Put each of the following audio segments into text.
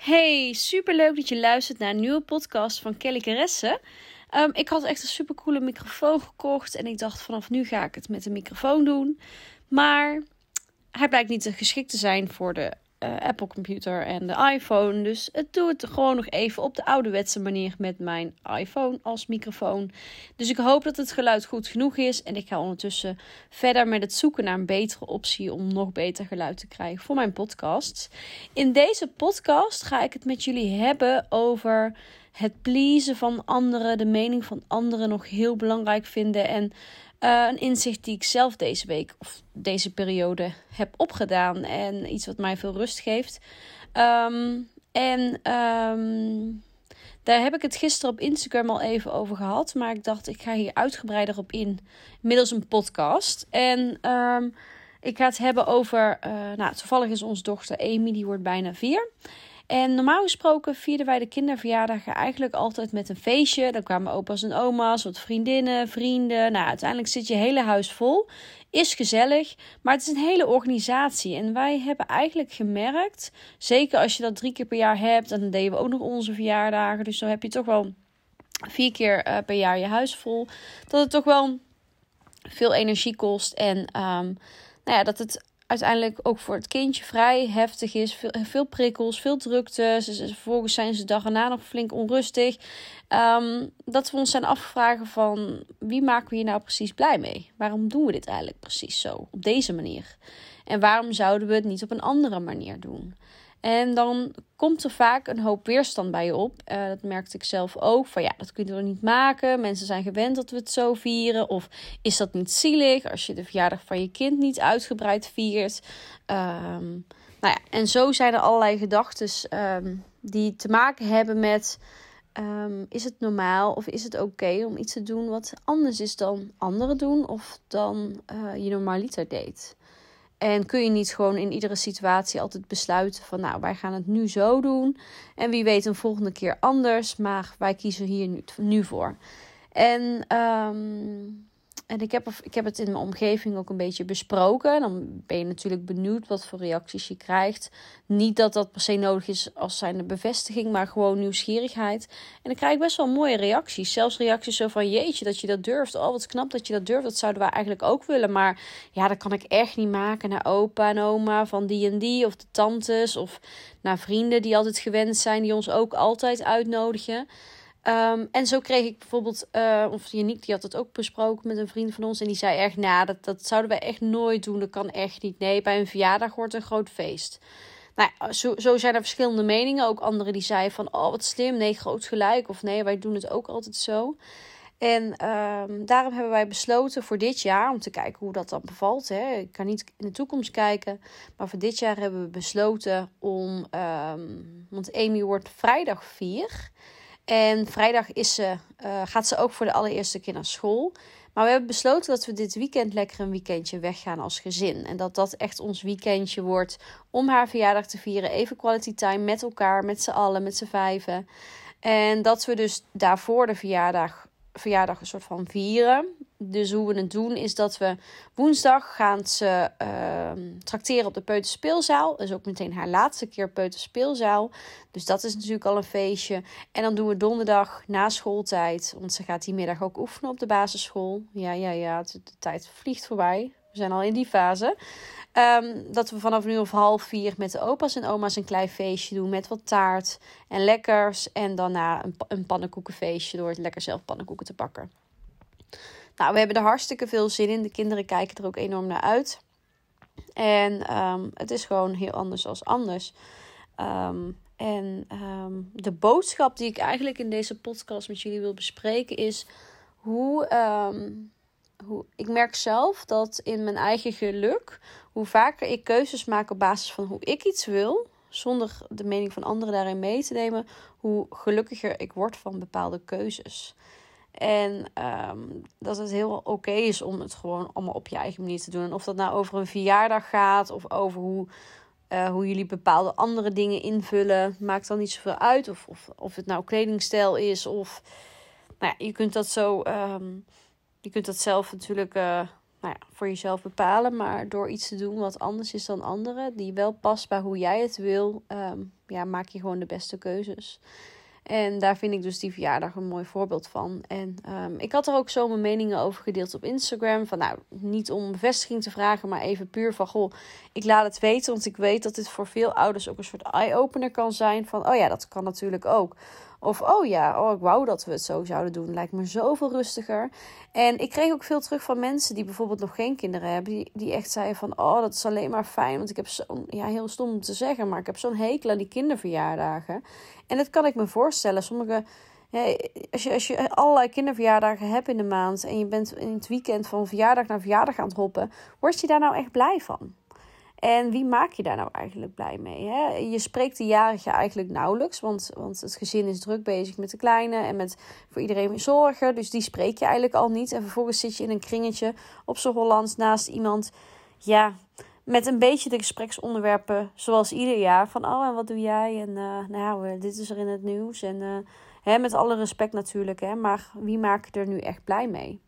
Hey, super leuk dat je luistert naar een nieuwe podcast van Kelly Caresse. Ehm, ik had echt een super coole microfoon gekocht en ik dacht vanaf nu ga ik het met een microfoon doen. Maar hij blijkt niet geschikt te zijn voor de uh, Apple computer en de iPhone. Dus het doe het gewoon nog even op de ouderwetse manier met mijn iPhone als microfoon. Dus ik hoop dat het geluid goed genoeg is. En ik ga ondertussen verder met het zoeken naar een betere optie om nog beter geluid te krijgen voor mijn podcast. In deze podcast ga ik het met jullie hebben over het pleasen van anderen, de mening van anderen nog heel belangrijk vinden en uh, een inzicht die ik zelf deze week of deze periode heb opgedaan. En iets wat mij veel rust geeft. Um, en um, daar heb ik het gisteren op Instagram al even over gehad. Maar ik dacht, ik ga hier uitgebreider op in. Middels een podcast. En um, ik ga het hebben over. Uh, nou, toevallig is onze dochter Amy, die wordt bijna vier. En normaal gesproken vierden wij de kinderverjaardagen eigenlijk altijd met een feestje. Dan kwamen opa's en oma's, wat vriendinnen, vrienden. Nou, uiteindelijk zit je hele huis vol. Is gezellig, maar het is een hele organisatie. En wij hebben eigenlijk gemerkt, zeker als je dat drie keer per jaar hebt, en dan deden we ook nog onze verjaardagen. Dus dan heb je toch wel vier keer uh, per jaar je huis vol. Dat het toch wel veel energie kost. En um, nou ja, dat het uiteindelijk ook voor het kindje vrij heftig is. Veel, veel prikkels, veel drukte. Vervolgens zijn ze dag erna nog flink onrustig. Um, dat we ons zijn afvragen van wie maken we hier nou precies blij mee? Waarom doen we dit eigenlijk precies zo, op deze manier? En waarom zouden we het niet op een andere manier doen? En dan komt er vaak een hoop weerstand bij je op. Uh, dat merkte ik zelf ook. Van ja, dat kunnen we niet maken. Mensen zijn gewend dat we het zo vieren. Of is dat niet zielig als je de verjaardag van je kind niet uitgebreid viert? Um, nou ja, en zo zijn er allerlei gedachten um, die te maken hebben met. Um, is het normaal of is het oké om iets te doen wat anders is dan anderen doen of dan uh, je normaliter deed? En kun je niet gewoon in iedere situatie altijd besluiten van nou, wij gaan het nu zo doen. En wie weet een volgende keer anders. Maar wij kiezen hier nu, nu voor. En um, en ik heb, ik heb het in mijn omgeving ook een beetje besproken. Dan ben je natuurlijk benieuwd wat voor reacties je krijgt. Niet dat dat per se nodig is als zijnde bevestiging, maar gewoon nieuwsgierigheid. En dan krijg ik best wel mooie reacties. Zelfs reacties zo van: Jeetje, dat je dat durft. Oh, wat knap dat je dat durft. Dat zouden wij eigenlijk ook willen. Maar ja, dat kan ik echt niet maken naar opa en oma van die en die. Of de tantes. Of naar vrienden die altijd gewend zijn, die ons ook altijd uitnodigen. Um, en zo kreeg ik bijvoorbeeld, uh, of Janiek, die had het ook besproken met een vriend van ons. En die zei echt, nou, dat, dat zouden wij echt nooit doen. Dat kan echt niet. Nee, bij een verjaardag wordt een groot feest. Nou, zo, zo zijn er verschillende meningen. Ook anderen die zeiden van, oh, wat slim. Nee, groot gelijk. Of nee, wij doen het ook altijd zo. En um, daarom hebben wij besloten voor dit jaar, om te kijken hoe dat dan bevalt. Hè. Ik kan niet in de toekomst kijken. Maar voor dit jaar hebben we besloten om, um, want Amy wordt vrijdag 4. En vrijdag is ze, uh, gaat ze ook voor de allereerste keer naar school. Maar we hebben besloten dat we dit weekend lekker een weekendje weggaan als gezin. En dat dat echt ons weekendje wordt om haar verjaardag te vieren. Even quality time met elkaar, met z'n allen, met z'n vijven. En dat we dus daarvoor de verjaardag verjaardag een soort van vieren. Dus hoe we het doen is dat we woensdag gaan ze uh, trakteren op de peuterspeelzaal. Dat is ook meteen haar laatste keer peuterspeelzaal. Dus dat is natuurlijk al een feestje. En dan doen we donderdag na schooltijd. Want ze gaat die middag ook oefenen op de basisschool. Ja, ja, ja. De tijd vliegt voorbij. We zijn al in die fase. Um, dat we vanaf nu of half vier met de opa's en oma's een klein feestje doen. Met wat taart en lekkers. En daarna een, een pannenkoekenfeestje door het lekker zelf pannenkoeken te bakken. Nou, we hebben er hartstikke veel zin in. De kinderen kijken er ook enorm naar uit. En um, het is gewoon heel anders als anders. Um, en de boodschap die ik eigenlijk in deze podcast met jullie wil bespreken is hoe hoe, ik merk zelf dat in mijn eigen geluk, hoe vaker ik keuzes maak op basis van hoe ik iets wil, zonder de mening van anderen daarin mee te nemen, hoe gelukkiger ik word van bepaalde keuzes. En ehm, dat het heel oké is om het gewoon allemaal op je eigen manier te doen. En of dat nou over een verjaardag gaat of over hoe, uh, hoe jullie bepaalde andere dingen invullen, maakt dan niet zoveel uit. Of, of, of het nou kledingstijl is of. Nou ja, je kunt dat zo. Um, je kunt dat zelf natuurlijk. Uh, nou ja, voor jezelf bepalen. Maar door iets te doen wat anders is dan anderen, die wel past bij hoe jij het wil, um, ja, maak je gewoon de beste keuzes. En daar vind ik dus die verjaardag een mooi voorbeeld van. En um, ik had er ook zo mijn meningen over gedeeld op Instagram. Van nou, niet om bevestiging te vragen, maar even puur van goh, ik laat het weten. Want ik weet dat dit voor veel ouders ook een soort eye-opener kan zijn. Van oh ja, dat kan natuurlijk ook. Of oh ja, oh, ik wou dat we het zo zouden doen. Lijkt me zoveel rustiger. En ik kreeg ook veel terug van mensen die bijvoorbeeld nog geen kinderen hebben. Die, die echt zeiden van oh, dat is alleen maar fijn. Want ik heb zo'n, ja, heel stom om te zeggen, maar ik heb zo'n hekel aan die kinderverjaardagen. En dat kan ik me voorstellen. Sommige. Als, je, als je allerlei kinderverjaardagen hebt in de maand en je bent in het weekend van verjaardag naar verjaardag aan het hoppen, word je daar nou echt blij van? En wie maak je daar nou eigenlijk blij mee? Hè? Je spreekt de jarige eigenlijk nauwelijks, want, want het gezin is druk bezig met de kleine en met voor iedereen zorgen. Dus die spreek je eigenlijk al niet. En vervolgens zit je in een kringetje op z'n Hollands naast iemand, ja, met een beetje de gespreksonderwerpen zoals ieder jaar. Van, oh, en wat doe jij? En uh, nou, dit is er in het nieuws. En uh, hè, met alle respect natuurlijk, hè, maar wie maakt er nu echt blij mee?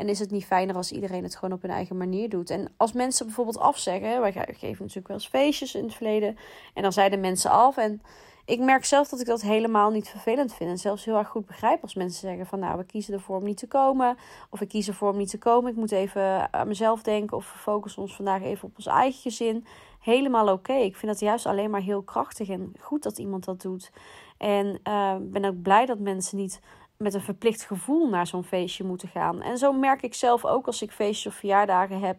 En is het niet fijner als iedereen het gewoon op hun eigen manier doet? En als mensen bijvoorbeeld afzeggen, wij geven natuurlijk wel eens feestjes in het verleden. En dan zeiden mensen af. En ik merk zelf dat ik dat helemaal niet vervelend vind. En zelfs heel erg goed begrijp als mensen zeggen van nou, we kiezen ervoor om niet te komen. Of we kiezen ervoor om niet te komen. Ik moet even aan mezelf denken. Of we focussen ons vandaag even op ons eigen gezin. Helemaal oké. Ik vind dat juist alleen maar heel krachtig en goed dat iemand dat doet. En uh, ben ook blij dat mensen niet met een verplicht gevoel naar zo'n feestje moeten gaan. En zo merk ik zelf ook als ik feestjes of verjaardagen heb.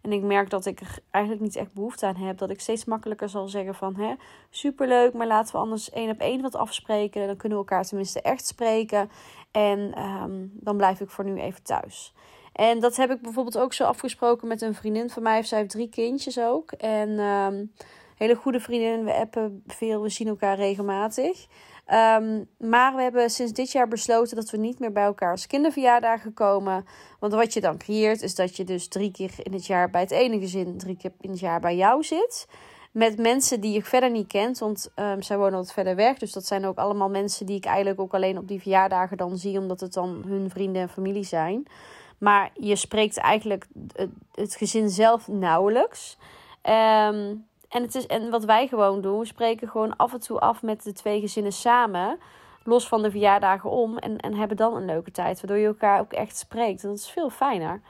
En ik merk dat ik er eigenlijk niet echt behoefte aan heb. Dat ik steeds makkelijker zal zeggen van... Hè, superleuk, maar laten we anders één op één wat afspreken. Dan kunnen we elkaar tenminste echt spreken. En um, dan blijf ik voor nu even thuis. En dat heb ik bijvoorbeeld ook zo afgesproken met een vriendin van mij. Zij heeft drie kindjes ook. En um, hele goede vriendin. We appen veel, we zien elkaar regelmatig. Um, maar we hebben sinds dit jaar besloten dat we niet meer bij elkaar als kinderverjaardagen komen. Want wat je dan creëert is dat je dus drie keer in het jaar bij het ene gezin, drie keer in het jaar bij jou zit. Met mensen die je verder niet kent, want um, zij wonen wat verder weg. Dus dat zijn ook allemaal mensen die ik eigenlijk ook alleen op die verjaardagen dan zie, omdat het dan hun vrienden en familie zijn. Maar je spreekt eigenlijk het, het gezin zelf nauwelijks. Um, en, het is, en wat wij gewoon doen, we spreken gewoon af en toe af met de twee gezinnen samen. Los van de verjaardagen om. En, en hebben dan een leuke tijd. Waardoor je elkaar ook echt spreekt. Dat is veel fijner.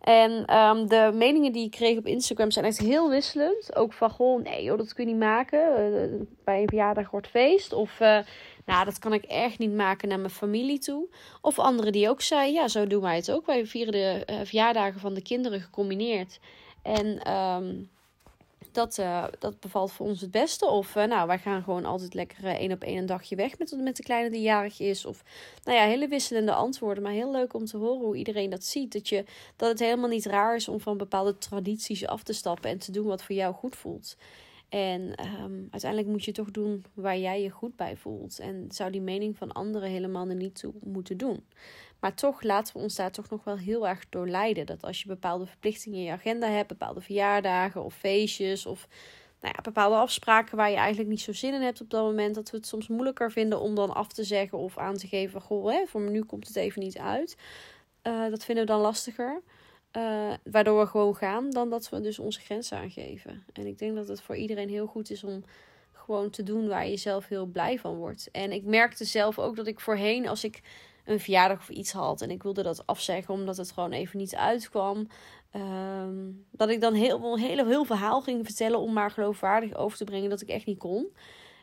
En um, de meningen die ik kreeg op Instagram zijn echt heel wisselend. Ook van, goh, nee joh, dat kun je niet maken. Uh, bij een verjaardag wordt feest. Of, uh, nou, dat kan ik echt niet maken naar mijn familie toe. Of anderen die ook zeiden, ja, zo doen wij het ook. Wij vieren de uh, verjaardagen van de kinderen gecombineerd. En um, dat, uh, dat bevalt voor ons het beste. Of uh, nou, wij gaan gewoon altijd lekker uh, één op één een dagje weg met, met de kleine die jarig is. Of nou ja, hele wisselende antwoorden. Maar heel leuk om te horen hoe iedereen dat ziet. Dat, je, dat het helemaal niet raar is om van bepaalde tradities af te stappen en te doen wat voor jou goed voelt. En um, uiteindelijk moet je toch doen waar jij je goed bij voelt. En zou die mening van anderen helemaal er niet toe moeten doen. Maar toch laten we ons daar toch nog wel heel erg door leiden. Dat als je bepaalde verplichtingen in je agenda hebt, bepaalde verjaardagen of feestjes of nou ja, bepaalde afspraken waar je eigenlijk niet zo zin in hebt op dat moment, dat we het soms moeilijker vinden om dan af te zeggen of aan te geven: Goh, hè, voor me nu komt het even niet uit. Uh, dat vinden we dan lastiger. Uh, waardoor we gewoon gaan, dan dat we dus onze grenzen aangeven. En ik denk dat het voor iedereen heel goed is om gewoon te doen waar je zelf heel blij van wordt. En ik merkte zelf ook dat ik voorheen, als ik een verjaardag of iets had. En ik wilde dat afzeggen omdat het gewoon even niet uitkwam. Um, dat ik dan heel, een heel, heel verhaal ging vertellen om maar geloofwaardig over te brengen dat ik echt niet kon.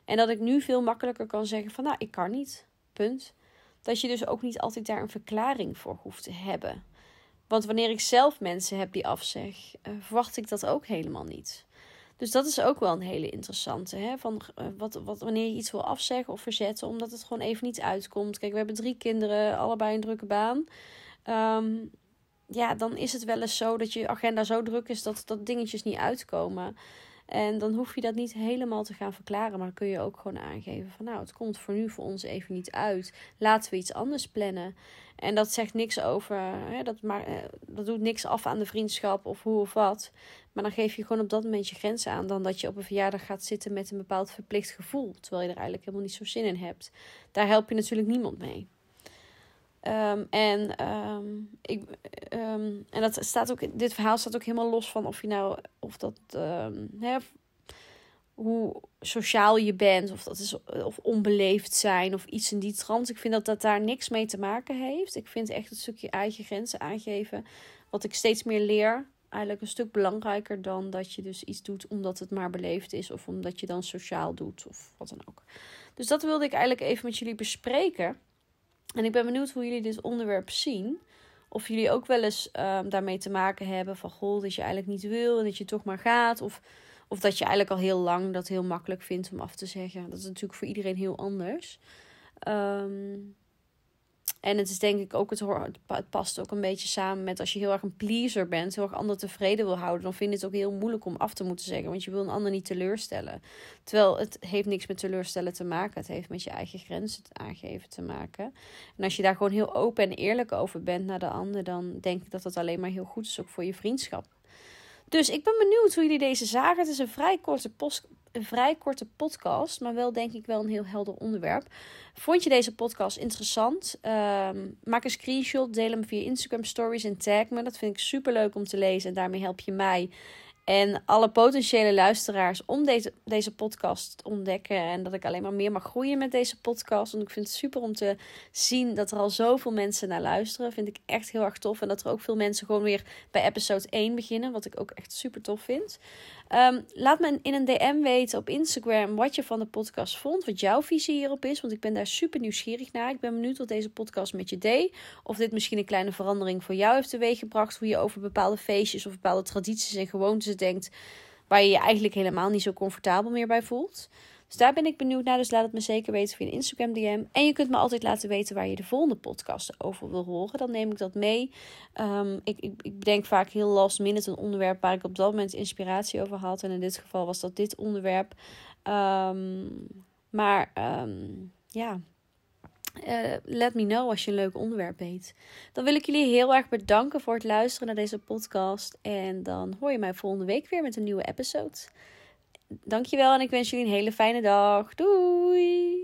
En dat ik nu veel makkelijker kan zeggen van nou, ik kan niet. Punt. Dat je dus ook niet altijd daar een verklaring voor hoeft te hebben. Want wanneer ik zelf mensen heb die afzeg, uh, verwacht ik dat ook helemaal niet. Dus dat is ook wel een hele interessante. Hè? Van, uh, wat, wat, wanneer je iets wil afzeggen of verzetten, omdat het gewoon even niet uitkomt. Kijk, we hebben drie kinderen, allebei een drukke baan. Um, ja, dan is het wel eens zo dat je agenda zo druk is dat, dat dingetjes niet uitkomen. En dan hoef je dat niet helemaal te gaan verklaren. Maar dan kun je ook gewoon aangeven van nou, het komt voor nu voor ons even niet uit. Laten we iets anders plannen. En dat zegt niks over, hè, dat, maar, eh, dat doet niks af aan de vriendschap of hoe of wat. Maar dan geef je gewoon op dat moment je grenzen aan. Dan dat je op een verjaardag gaat zitten met een bepaald verplicht gevoel. Terwijl je er eigenlijk helemaal niet zo zin in hebt. Daar help je natuurlijk niemand mee. Um, en, um, ik, um, en dat staat ook, dit verhaal staat ook helemaal los van of je nou, of dat, hè, hoe sociaal je bent, of dat is of onbeleefd zijn of iets in die trant. Ik vind dat dat daar niks mee te maken heeft. Ik vind echt het stukje eigen grenzen aangeven, wat ik steeds meer leer, eigenlijk een stuk belangrijker dan dat je dus iets doet omdat het maar beleefd is of omdat je dan sociaal doet of wat dan ook. Dus dat wilde ik eigenlijk even met jullie bespreken. En ik ben benieuwd hoe jullie dit onderwerp zien. Of jullie ook wel eens um, daarmee te maken hebben van goh, dat je eigenlijk niet wil en dat je toch maar gaat. Of, of dat je eigenlijk al heel lang dat heel makkelijk vindt om af te zeggen. Dat is natuurlijk voor iedereen heel anders. Um, en het is denk ik ook, het, het past ook een beetje samen met als je heel erg een pleaser bent, heel erg ander tevreden wil houden, dan vind je het ook heel moeilijk om af te moeten zeggen, want je wil een ander niet teleurstellen. Terwijl het heeft niks met teleurstellen te maken, het heeft met je eigen grenzen aangeven te maken. En als je daar gewoon heel open en eerlijk over bent naar de ander, dan denk ik dat dat alleen maar heel goed is, ook voor je vriendschap. Dus ik ben benieuwd hoe jullie deze zagen. Het is een vrij korte post een vrij korte podcast, maar wel denk ik wel een heel helder onderwerp. Vond je deze podcast interessant? Ehm, maak een screenshot, deel hem via Instagram stories en tag me. Dat vind ik super leuk om te lezen en daarmee help je mij en alle potentiële luisteraars om deze, deze podcast te ontdekken. En dat ik alleen maar meer mag groeien met deze podcast. Want ik vind het super om te zien dat er al zoveel mensen naar luisteren. Vind ik echt heel erg tof. En dat er ook veel mensen gewoon weer bij episode 1 beginnen. Wat ik ook echt super tof vind. Um, laat me in een DM weten op Instagram wat je van de podcast vond. Wat jouw visie hierop is. Want ik ben daar super nieuwsgierig naar. Ik ben benieuwd wat deze podcast met je deed. Of dit misschien een kleine verandering voor jou heeft teweeggebracht. Hoe je over bepaalde feestjes of bepaalde tradities en gewoontes denkt. Waar je je eigenlijk helemaal niet zo comfortabel meer bij voelt. Dus daar ben ik benieuwd naar. Dus laat het me zeker weten via een Instagram DM. En je kunt me altijd laten weten waar je de volgende podcast over wil horen. Dan neem ik dat mee. Um, ik, ik, ik bedenk vaak heel last minute een onderwerp waar ik op dat moment inspiratie over had. En in dit geval was dat dit onderwerp. Um, maar um, ja, uh, let me know als je een leuk onderwerp weet. Dan wil ik jullie heel erg bedanken voor het luisteren naar deze podcast. En dan hoor je mij volgende week weer met een nieuwe episode. Dankjewel en ik wens jullie een hele fijne dag. Doei!